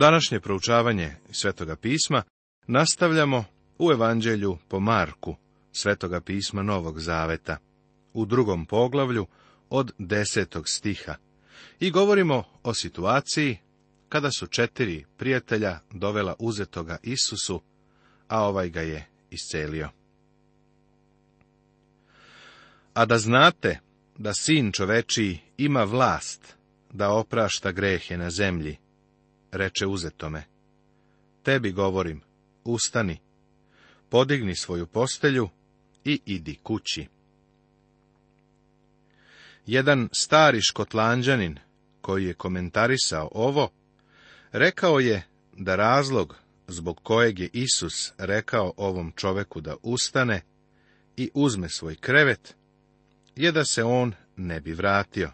Današnje proučavanje Svetoga pisma nastavljamo u Evanđelju po Marku, Svetoga pisma Novog Zaveta, u drugom poglavlju od desetog stiha. I govorimo o situaciji kada su četiri prijatelja dovela uzetoga Isusu, a ovaj ga je iscelio. A da znate da sin čovečiji ima vlast da oprašta grehe na zemlji, reče uzetome. Tebi govorim, ustani, podigni svoju postelju i idi kući. Jedan stari škotlanđanin, koji je komentarisao ovo, rekao je da razlog zbog kojeg je Isus rekao ovom čoveku da ustane i uzme svoj krevet, je da se on ne bi vratio.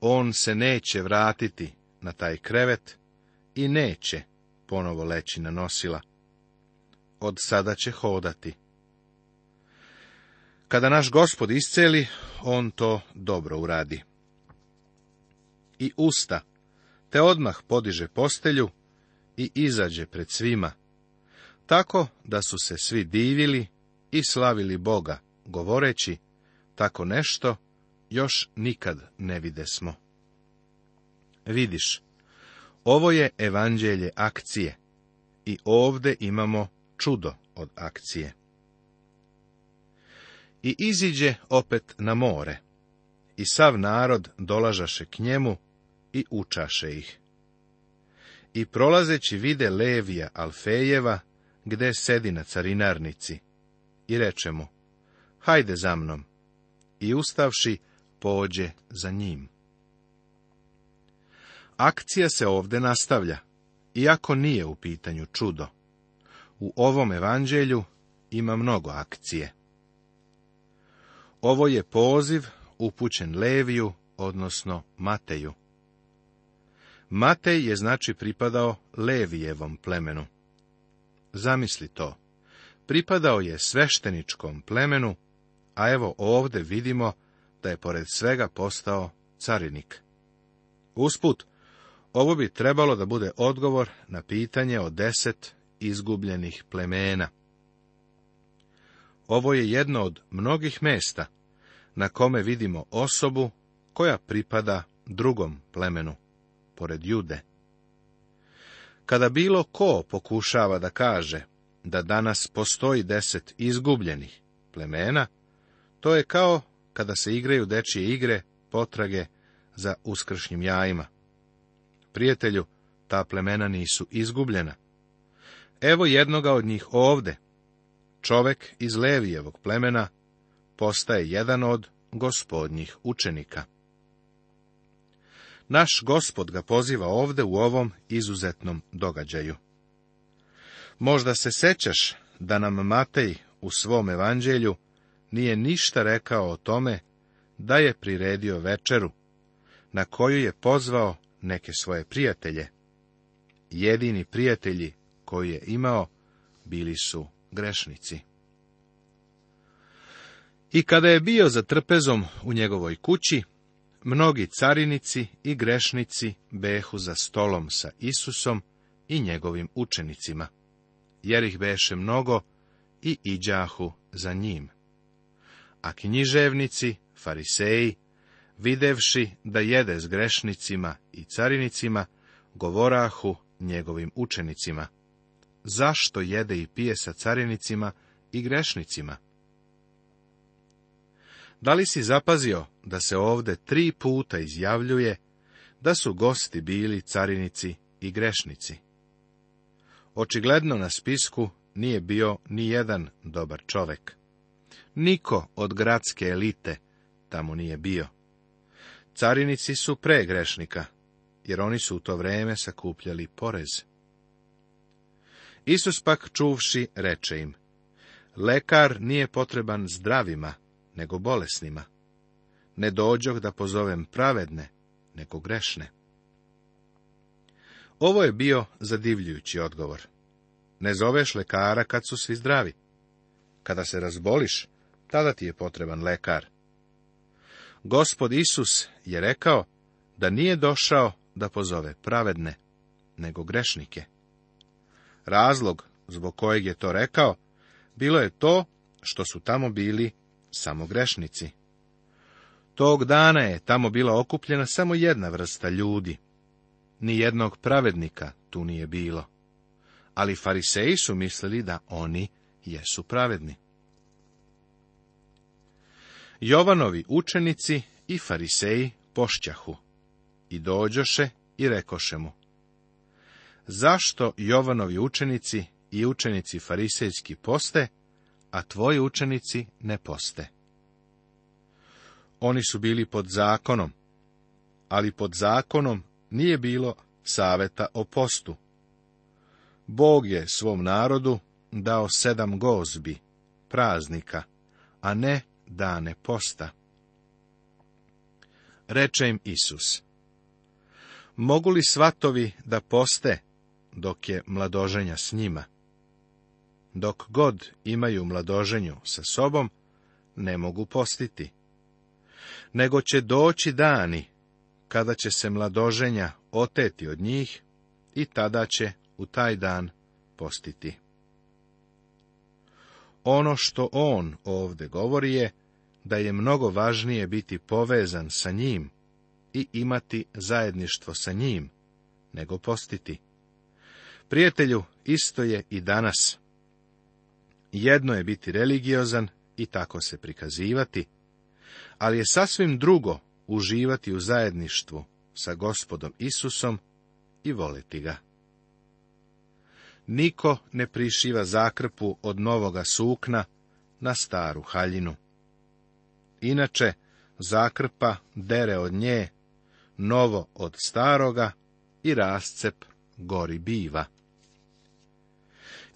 On se neće vratiti na taj krevet i neće ponovo leći na nosila. Od sada će hodati. Kada naš gospod isceli, on to dobro uradi. I usta, te odmah podiže postelju i izađe pred svima, tako da su se svi divili i slavili Boga, govoreći, tako nešto još nikad ne vide smo vidiš. Ovo je evanđelje akcije i ovdje imamo čudo od akcije. I iziđe opet na more, i sav narod dolažaše k njemu i učaše ih. I prolazeći vide Levija Alfejeva, gde sedi na carinarnici, i reče mu, hajde za mnom, i ustavši pođe za njim. Akcija se ovdje nastavlja, iako nije u pitanju čudo. U ovom evanđelju ima mnogo akcije. Ovo je poziv upućen Leviju, odnosno Mateju. Matej je znači pripadao Levijevom plemenu. Zamisli to. Pripadao je svešteničkom plemenu, a evo ovdje vidimo da je pored svega postao carinik. Usput, ovo bi trebalo da bude odgovor na pitanje o deset izgubljenih plemena. Ovo je jedno od mnogih mesta na kome vidimo osobu koja pripada drugom plemenu, pored jude. Kada bilo ko pokušava da kaže da danas postoji deset izgubljenih plemena, to je kao kada se igraju dečije igre potrage za uskršnjim jajima. Prijatelju, ta plemena nisu izgubljena. Evo jednoga od njih ovde. Čovek iz Levijevog plemena postaje jedan od gospodnjih učenika. Naš gospod ga poziva ovde u ovom izuzetnom događaju. Možda se sećaš da nam Matej u svom evanđelju nije ništa rekao o tome da je priredio večeru, na koju je pozvao neke svoje prijatelje. Jedini prijatelji koji je imao bili su grešnici. I kada je bio za trpezom u njegovoj kući, mnogi carinici i grešnici behu za stolom sa Isusom i njegovim učenicima, jer ih beše mnogo i iđahu za njim. A književnici, fariseji videvši da jede s grešnicima i carinicima, govorahu njegovim učenicima. Zašto jede i pije sa carinicima i grešnicima? Da li si zapazio da se ovdje tri puta izjavljuje da su gosti bili carinici i grešnici? Očigledno na spisku nije bio ni jedan dobar čovek. Niko od gradske elite tamo nije bio. Carinici su pre grešnika, jer oni su u to vreme sakupljali porez. Isus pak čuvši reče im, lekar nije potreban zdravima, nego bolesnima. Ne dođoh da pozovem pravedne, nego grešne. Ovo je bio zadivljujući odgovor. Ne zoveš lekara kad su svi zdravi. Kada se razboliš, tada ti je potreban lekar. Gospod Isus je rekao da nije došao da pozove pravedne, nego grešnike. Razlog zbog kojeg je to rekao, bilo je to što su tamo bili samo grešnici. Tog dana je tamo bila okupljena samo jedna vrsta ljudi. Ni jednog pravednika tu nije bilo. Ali fariseji su mislili da oni jesu pravedni. Jovanovi učenici i fariseji pošćahu. I dođoše i rekoše mu. Zašto Jovanovi učenici i učenici farisejski poste, a tvoji učenici ne poste? Oni su bili pod zakonom, ali pod zakonom nije bilo saveta o postu. Bog je svom narodu dao sedam gozbi, praznika, a ne dane posta. Reče im Isus, mogu li svatovi da poste dok je mladoženja s njima? Dok god imaju mladoženju sa sobom, ne mogu postiti. Nego će doći dani kada će se mladoženja oteti od njih i tada će u taj dan postiti. Ono što on ovdje govori je da je mnogo važnije biti povezan sa njim i imati zajedništvo sa njim, nego postiti. Prijatelju, isto je i danas. Jedno je biti religiozan i tako se prikazivati, ali je sasvim drugo uživati u zajedništvu sa gospodom Isusom i voliti ga niko ne prišiva zakrpu od novoga sukna na staru haljinu. Inače, zakrpa dere od nje, novo od staroga i rascep gori biva.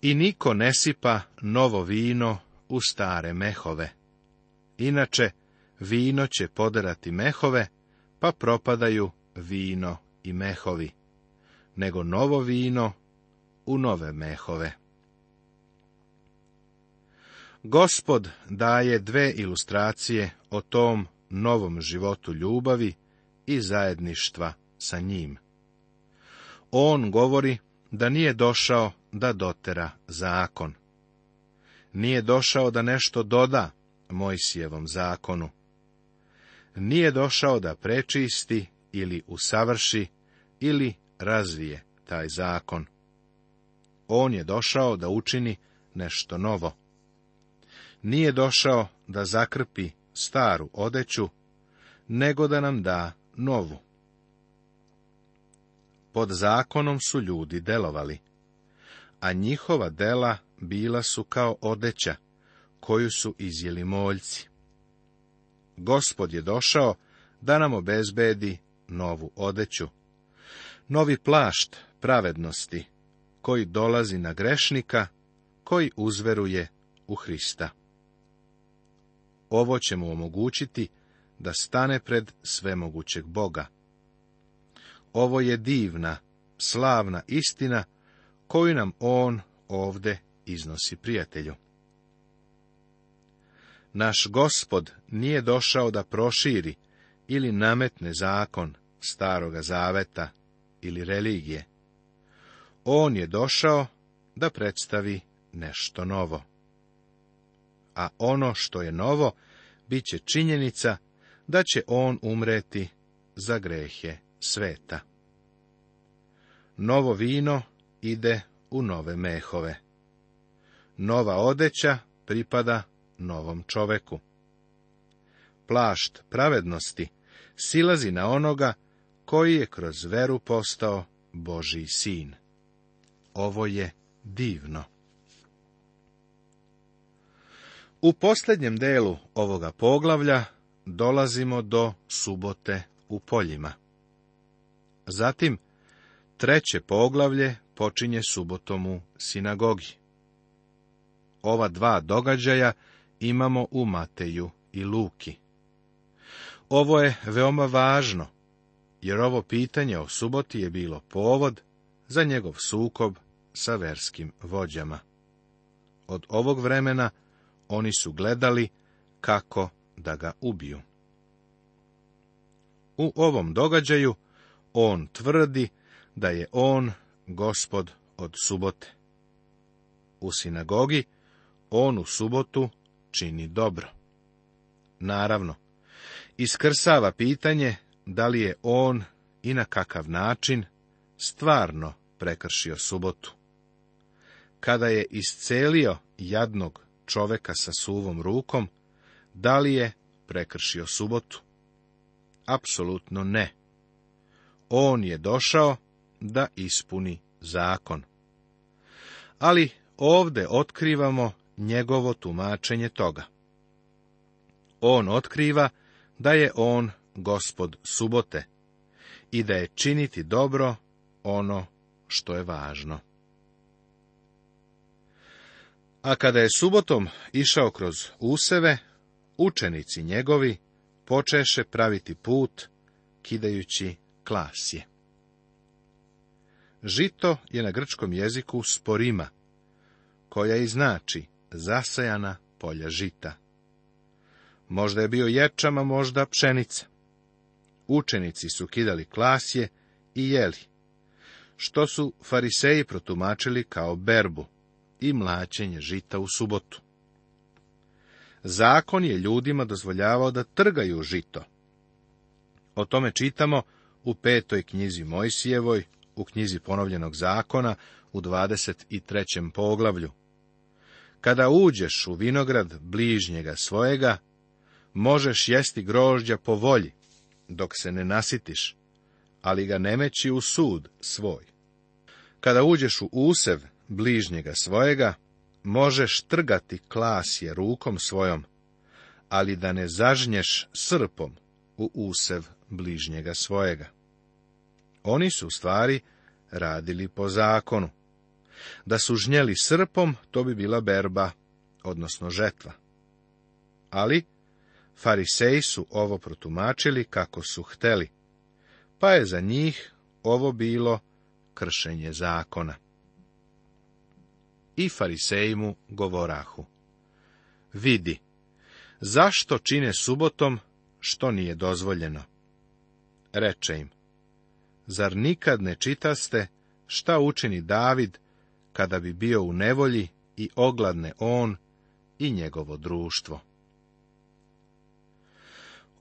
I niko ne sipa novo vino u stare mehove. Inače, vino će poderati mehove, pa propadaju vino i mehovi, nego novo vino u nove mehove. Gospod daje dve ilustracije o tom novom životu ljubavi i zajedništva sa njim. On govori da nije došao da dotera zakon. Nije došao da nešto doda Mojsijevom zakonu. Nije došao da prečisti ili usavrši ili razvije taj zakon. On je došao da učini nešto novo. Nije došao da zakrpi staru odeću, nego da nam da novu. Pod zakonom su ljudi delovali, a njihova dela bila su kao odeća, koju su izjeli moljci. Gospod je došao da nam obezbedi novu odeću, novi plašt pravednosti, koji dolazi na grešnika, koji uzveruje u Hrista. Ovo će mu omogućiti da stane pred svemogućeg Boga. Ovo je divna, slavna istina koju nam on ovde iznosi prijatelju. Naš gospod nije došao da proširi ili nametne zakon staroga zaveta ili religije on je došao da predstavi nešto novo. A ono što je novo, bit će činjenica da će on umreti za grehe sveta. Novo vino ide u nove mehove. Nova odeća pripada novom čoveku. Plašt pravednosti silazi na onoga koji je kroz veru postao Boži sin. Ovo je divno. U posljednjem delu ovoga poglavlja dolazimo do subote u poljima. Zatim, treće poglavlje počinje subotom u sinagogi. Ova dva događaja imamo u Mateju i Luki. Ovo je veoma važno, jer ovo pitanje o suboti je bilo povod za njegov sukob sa verskim vođama. Od ovog vremena oni su gledali kako da ga ubiju. U ovom događaju on tvrdi da je on gospod od subote. U sinagogi on u subotu čini dobro. Naravno, iskrsava pitanje da li je on i na kakav način stvarno prekršio subotu kada je iscelio jadnog čoveka sa suvom rukom, da li je prekršio subotu? Apsolutno ne. On je došao da ispuni zakon. Ali ovdje otkrivamo njegovo tumačenje toga. On otkriva da je on gospod subote i da je činiti dobro ono što je važno. A kada je subotom išao kroz useve, učenici njegovi počeše praviti put, kidajući klasje. Žito je na grčkom jeziku sporima, koja i znači zasajana polja žita. Možda je bio ječama, možda pšenica. Učenici su kidali klasje i jeli, što su fariseji protumačili kao berbu i mlačenje žita u subotu. Zakon je ljudima dozvoljavao da trgaju žito. O tome čitamo u petoj knjizi Mojsijevoj, u knjizi ponovljenog zakona, u 23. poglavlju. Kada uđeš u vinograd bližnjega svojega, možeš jesti grožđa po volji, dok se ne nasitiš, ali ga ne meći u sud svoj. Kada uđeš u usev bližnjega svojega, možeš trgati je rukom svojom, ali da ne zažnješ srpom u usev bližnjega svojega. Oni su u stvari radili po zakonu. Da su žnjeli srpom, to bi bila berba, odnosno žetva. Ali fariseji su ovo protumačili kako su hteli, pa je za njih ovo bilo kršenje zakona i farisejmu govorahu. Vidi, zašto čine subotom što nije dozvoljeno? Reče im, zar nikad ne čitaste šta učini David kada bi bio u nevolji i ogladne on i njegovo društvo?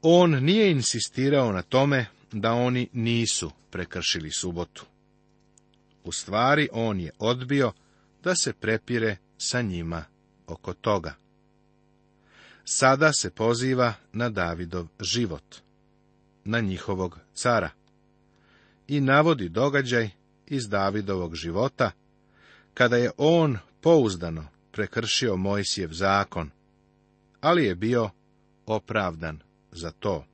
On nije insistirao na tome da oni nisu prekršili subotu. U stvari on je odbio da se prepire sa njima oko toga. Sada se poziva na Davidov život, na njihovog cara, i navodi događaj iz Davidovog života, kada je on pouzdano prekršio Mojsijev zakon, ali je bio opravdan za to.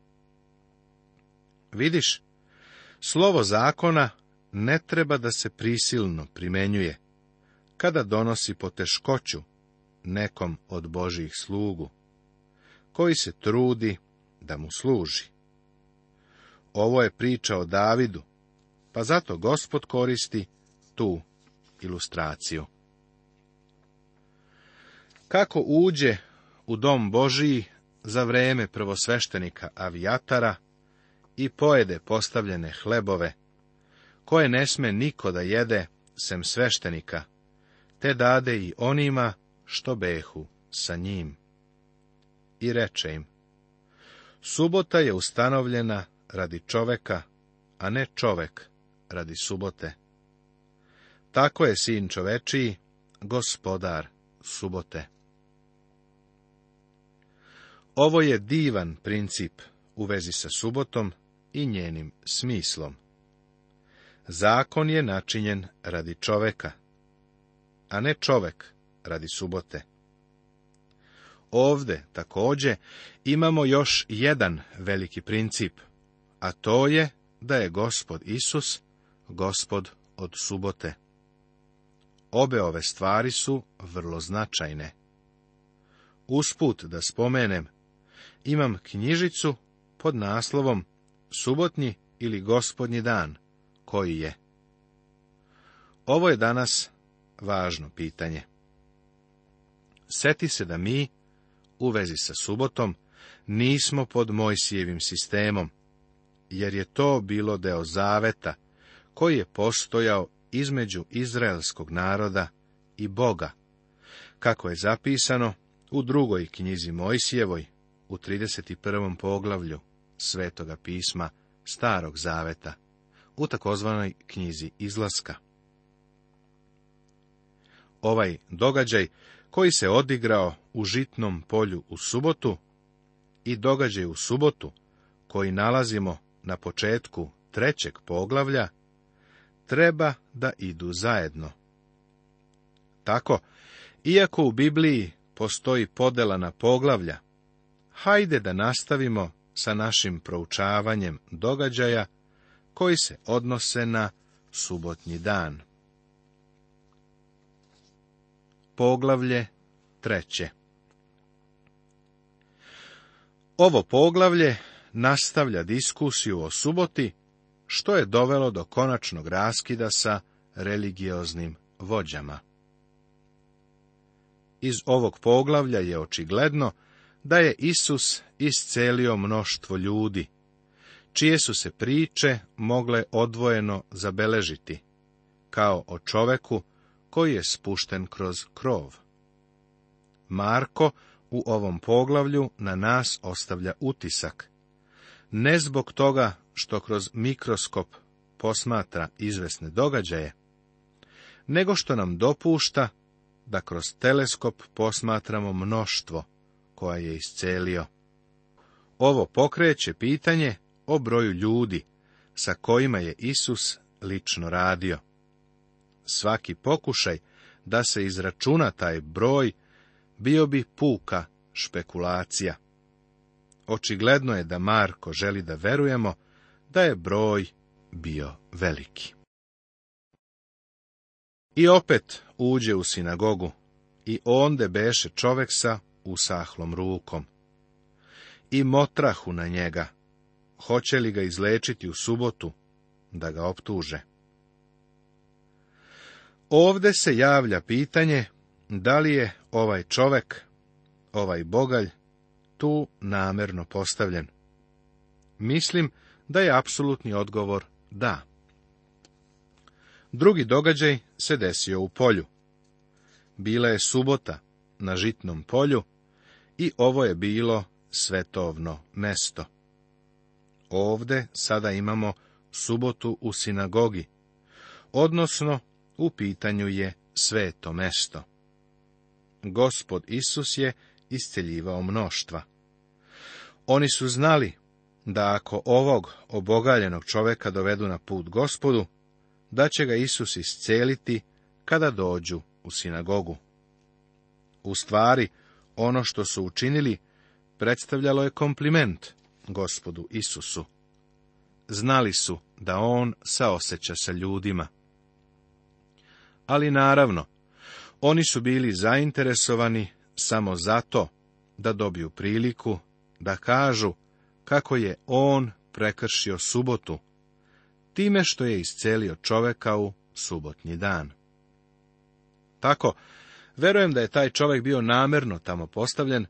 Vidiš, slovo zakona ne treba da se prisilno primenjuje, kada donosi poteškoću nekom od Božijih slugu, koji se trudi da mu služi. Ovo je priča o Davidu, pa zato gospod koristi tu ilustraciju. Kako uđe u dom Božiji za vreme prvosveštenika avijatara i pojede postavljene hlebove, koje ne sme niko da jede sem sveštenika, te dade i onima što behu sa njim. I reče im, subota je ustanovljena radi čoveka, a ne čovek radi subote. Tako je sin čovečiji, gospodar subote. Ovo je divan princip u vezi sa subotom i njenim smislom. Zakon je načinjen radi čoveka, a ne čovek, radi subote. Ovde, takođe, imamo još jedan veliki princip, a to je da je gospod Isus gospod od subote. Obe ove stvari su vrlo značajne. Usput da spomenem, imam knjižicu pod naslovom Subotnji ili gospodnji dan, koji je. Ovo je danas važno pitanje. Seti se da mi, u vezi sa subotom, nismo pod Mojsijevim sistemom, jer je to bilo deo zaveta koji je postojao između izraelskog naroda i Boga, kako je zapisano u drugoj knjizi Mojsijevoj u 31. poglavlju Svetoga pisma Starog zaveta, u takozvanoj knjizi izlaska ovaj događaj koji se odigrao u žitnom polju u subotu i događaj u subotu koji nalazimo na početku trećeg poglavlja, treba da idu zajedno. Tako, iako u Bibliji postoji podela na poglavlja, hajde da nastavimo sa našim proučavanjem događaja koji se odnose na subotnji dan. Poglavlje treće Ovo poglavlje nastavlja diskusiju o suboti, što je dovelo do konačnog raskida sa religioznim vođama. Iz ovog poglavlja je očigledno da je Isus iscelio mnoštvo ljudi, čije su se priče mogle odvojeno zabeležiti, kao o čoveku koji je spušten kroz krov. Marko u ovom poglavlju na nas ostavlja utisak. Ne zbog toga što kroz mikroskop posmatra izvesne događaje, nego što nam dopušta da kroz teleskop posmatramo mnoštvo koja je iscelio. Ovo pokreće pitanje o broju ljudi sa kojima je Isus lično radio. Svaki pokušaj da se izračuna taj broj bio bi puka špekulacija. Očigledno je da Marko želi da verujemo da je broj bio veliki. I opet uđe u sinagogu i onde beše čovek sa usahlom rukom. I motrahu na njega, hoće li ga izlečiti u subotu, da ga optuže. Ovde se javlja pitanje da li je ovaj čovek, ovaj bogalj, tu namerno postavljen. Mislim da je apsolutni odgovor da. Drugi događaj se desio u polju. Bila je subota na žitnom polju i ovo je bilo svetovno mesto. Ovde sada imamo subotu u sinagogi, odnosno u pitanju je sveto mesto. Gospod Isus je isceljivao mnoštva. Oni su znali da ako ovog obogaljenog čoveka dovedu na put gospodu, da će ga Isus isceliti kada dođu u sinagogu. U stvari, ono što su učinili predstavljalo je kompliment gospodu Isusu. Znali su da on saoseća sa ljudima. Ali naravno, oni su bili zainteresovani samo zato da dobiju priliku da kažu kako je on prekršio subotu, time što je iscelio čoveka u subotnji dan. Tako, verujem da je taj čovjek bio namerno tamo postavljen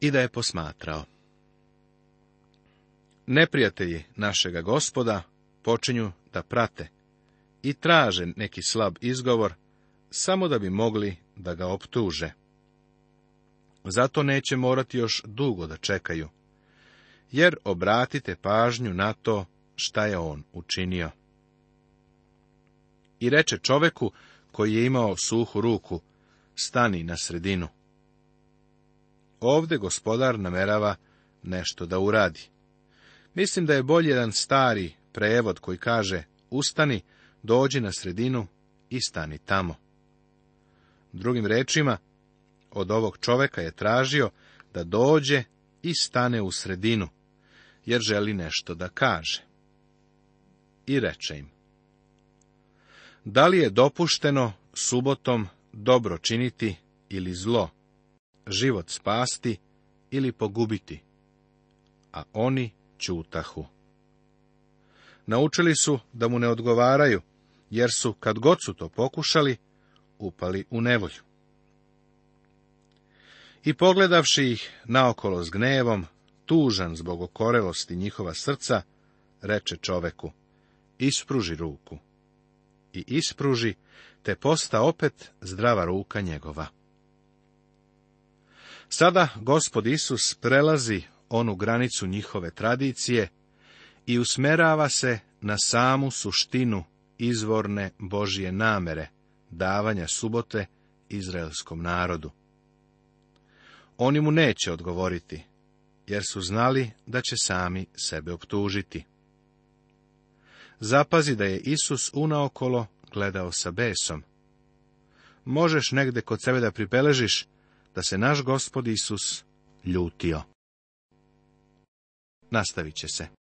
i da je posmatrao. Neprijatelji našega gospoda počinju da prate i traže neki slab izgovor, samo da bi mogli da ga optuže. Zato neće morati još dugo da čekaju, jer obratite pažnju na to šta je on učinio. I reče čoveku koji je imao suhu ruku, stani na sredinu. Ovde gospodar namerava nešto da uradi. Mislim da je bolji jedan stari prevod koji kaže, ustani, dođi na sredinu i stani tamo. Drugim rečima, od ovog čoveka je tražio da dođe i stane u sredinu, jer želi nešto da kaže. I reče im, da li je dopušteno subotom dobro činiti ili zlo, život spasti ili pogubiti? A oni ćutahu. Naučili su da mu ne odgovaraju, jer su, kad god su to pokušali, upali u nevolju. I pogledavši ih naokolo s gnevom, tužan zbog okorelosti njihova srca, reče čoveku, ispruži ruku. I ispruži, te posta opet zdrava ruka njegova. Sada gospod Isus prelazi onu granicu njihove tradicije i usmerava se na samu suštinu izvorne Božje namere davanja subote izraelskom narodu. Oni mu neće odgovoriti, jer su znali da će sami sebe optužiti. Zapazi da je Isus unaokolo gledao sa besom. Možeš negde kod sebe da pribeležiš da se naš gospod Isus ljutio. Nastavit će se.